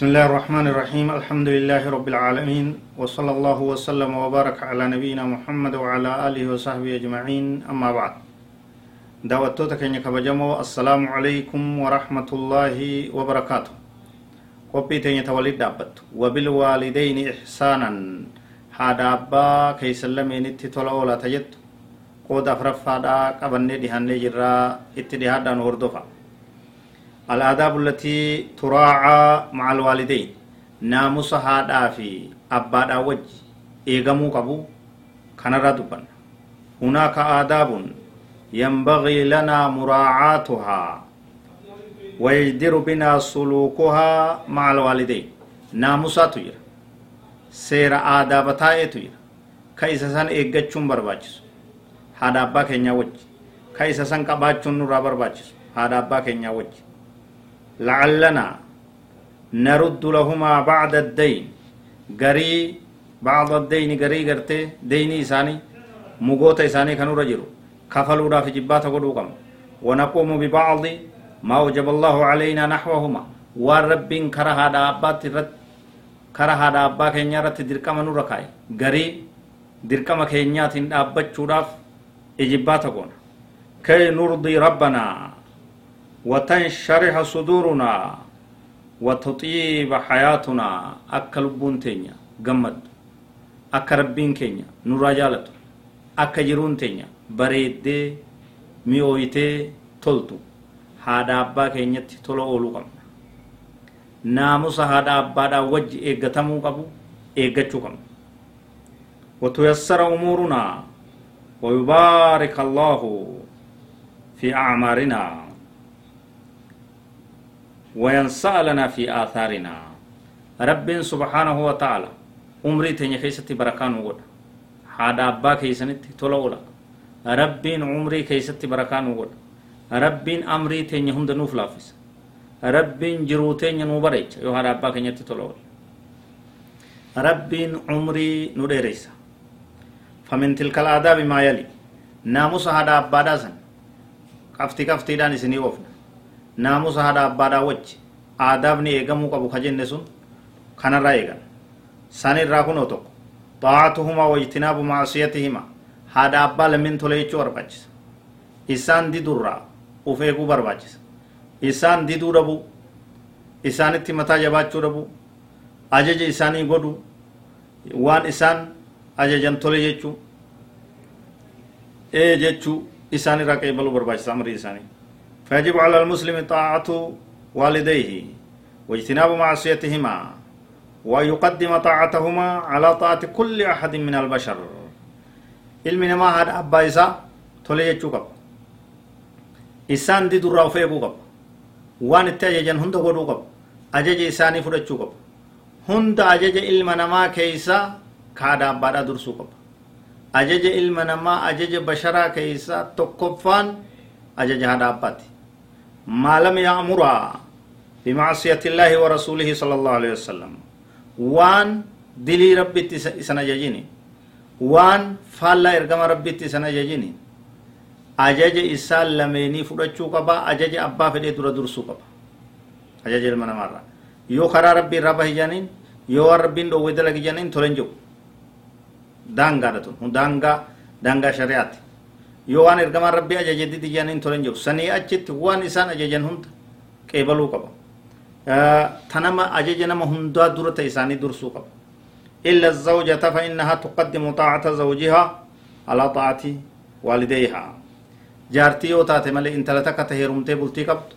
بسم الله الرحمن الرحيم الحمد لله رب العالمين وصلى الله وسلم وبارك على نبينا محمد وعلى آله وصحبه أجمعين أما بعد دعوتوتا كينيا كبجمو السلام عليكم ورحمة الله وبركاته قبي تينيا توليد دابت وبالوالدين إحسانا هذا أبا كي سلمين اتتولا ولا تجد قود أفرفا دا قبني دهاني جرا اتدهادا نوردفا الآداب التي تراعى مع الوالدين ناموس هذا في أبدا وج إيغمو قبو كان ردبا هناك آداب ينبغي لنا مراعاتها ويجدر بنا سلوكها مع الوالدين ناموسات جرا seera aadaa taa'eetu jira ka isa san eeggachuun barbaachisu haadha abbaa keenyaa wajji ka isa san qabaachuun nurraa barbaachisu haadha abbaa keenyaa wajji لعلنا نرد لهما بعد الدين. غري بعض الدين غري غرتي ديني إساني مغوتا إساني كانوا رجلوا. كفلوا في جبات قدوكم ونقوم ببعض ما وجب الله علينا نحوهما. والرب كره دابات رد كره دابا كينيا رت دركم نوركاي. غري دركم كينيا تين دابت شوراف إجبات قونا كي نرضي ربنا. وتنشرح صدورنا وتطيب حياتنا أكا لبون تينيا قمد أكا ربين كينيا نورا جالتو أكا جرون تينيا بريد ميويتي تلتو هذا أبا كينيا تلو أولو قم ناموس هذا أبا دا وجه إيغتمو قبو إيغتشو قم وتيسر أمورنا ويبارك الله في أعمارنا وينسى لنا في آثارنا. رب سبحانه وتعالى. عمري تنيا كيستي بركان وغد. هذا أبا كيسنتي تلولا رب عمري كيستي بركان وغد. رب أمري تنيا هند نوفلافس رب جرو تنيا نوبريج. يو هذا أبا كينيتي تلولا رب عمري نديريسا فمن تلك الآداب ما يلي. ناموس هذا أبا دازن. كفتي كفتي داني سني وفنا naamusa haadha abbaadhaa wajji aadaabni eegamuu qabu ka jenne sun kanarraa eegan san irraa kunoo tokko xaa'atuhumaa wajtinaabu macsiyatihimaa haadha abbaa lameen tole jechuu barbaachisa isaan didurraa uf eeguu barbaachisa isaan diduu dhabuu isaanitti mataa jabaachuu dhabuu ajaja isaanii godhu waan isaan ajajan tole jechuu ee jechuu isaan irraa qeebaluu barbaachisa amrii isaanii فيجب على المسلم طاعة والديه واجتناب معصيتهما ويقدم يقدم طاعتهما على طاعة كل أحد من البشر. علم ما هاد أبا إسا تولي قب. إسان دي دور روفي قب. وان التاججن هند غدو قب. إساني فرد قب. هند أجج علم نما كيسا كادا بارا درسو قب. أجج علم نما أجج بشرا كيسا تقفان أجج هاد أباتي. ما لم يأمرا بمعصية الله ورسوله صلى الله عليه وسلم. وان دلي ربي سنججيني. وان فالا إرقام ربي سنججيني. أجج إسال لميني فرچو قبا أجج أبا فدي درا درسو قبا أجج المنا مرة. يو خرا ربي ربا جانين يو ربين دو ودلق جانين تولنجو. دانغا دتون. دانغا دانغا شريعتي. Yoo waan ergamaan rabbii ajaje didi jedhaniin tolan jiru sanii achitti waan isaan ajajan hunda qeebaluu qaba tanama ajaja nama hundaa dura ta'e isaanii dursuu qaba إلا الزوجة فإنها تقدم طاعة زوجها على طاعة والديها جارتي malee intala takka ta heerumtee bultii qabdu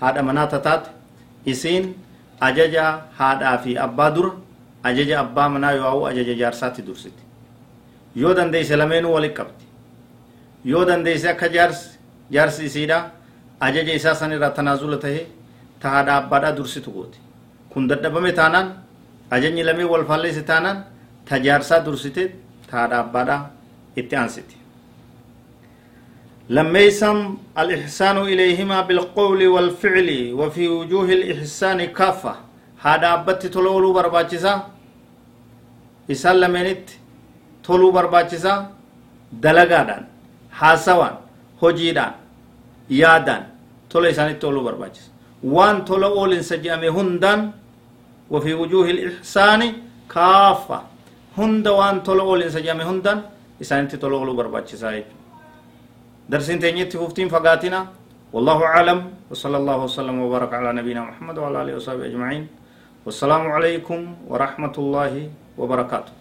haadha manaa taate isiin ajaja haadhaa fi abbaa dura ajaja abbaa manaa yoo ajaja jaarsaatti dursiti yoo dandeeyse lameenuu walit qabdi yoo dandeeyse akka jaarsi jaarsi isiidha ajaja isaa san irraa tanaazula tahee ta haadha abbaadhaa dursitu gooti kun dadhabame taanaan ajajni lamee wal faalleesse taanaan tajaarsaa dursite taadha abbaadha itti aansiti لميسم الإحسان إليهما بالقول والفعل وفي وجوه الإحسان كافة هذا أبت تلولو برباچسا إسان لمنت تولو برباچسا دلقادان حاسوان hojiidhaan yaadaan tola isaanitti ooluu barbaachisa waan tola oolinsa jedhame hundaan وفي وجوه الإحسان كافة هند وان تولو إنسا جامي هندان إسان تولو غلو برباتش سايب درسين تنيت ففتين فقاتنا والله أعلم وصلى الله وسلم وبارك على نبينا محمد وعلى آله وصحبه أجمعين والسلام عليكم ورحمة الله وبركاته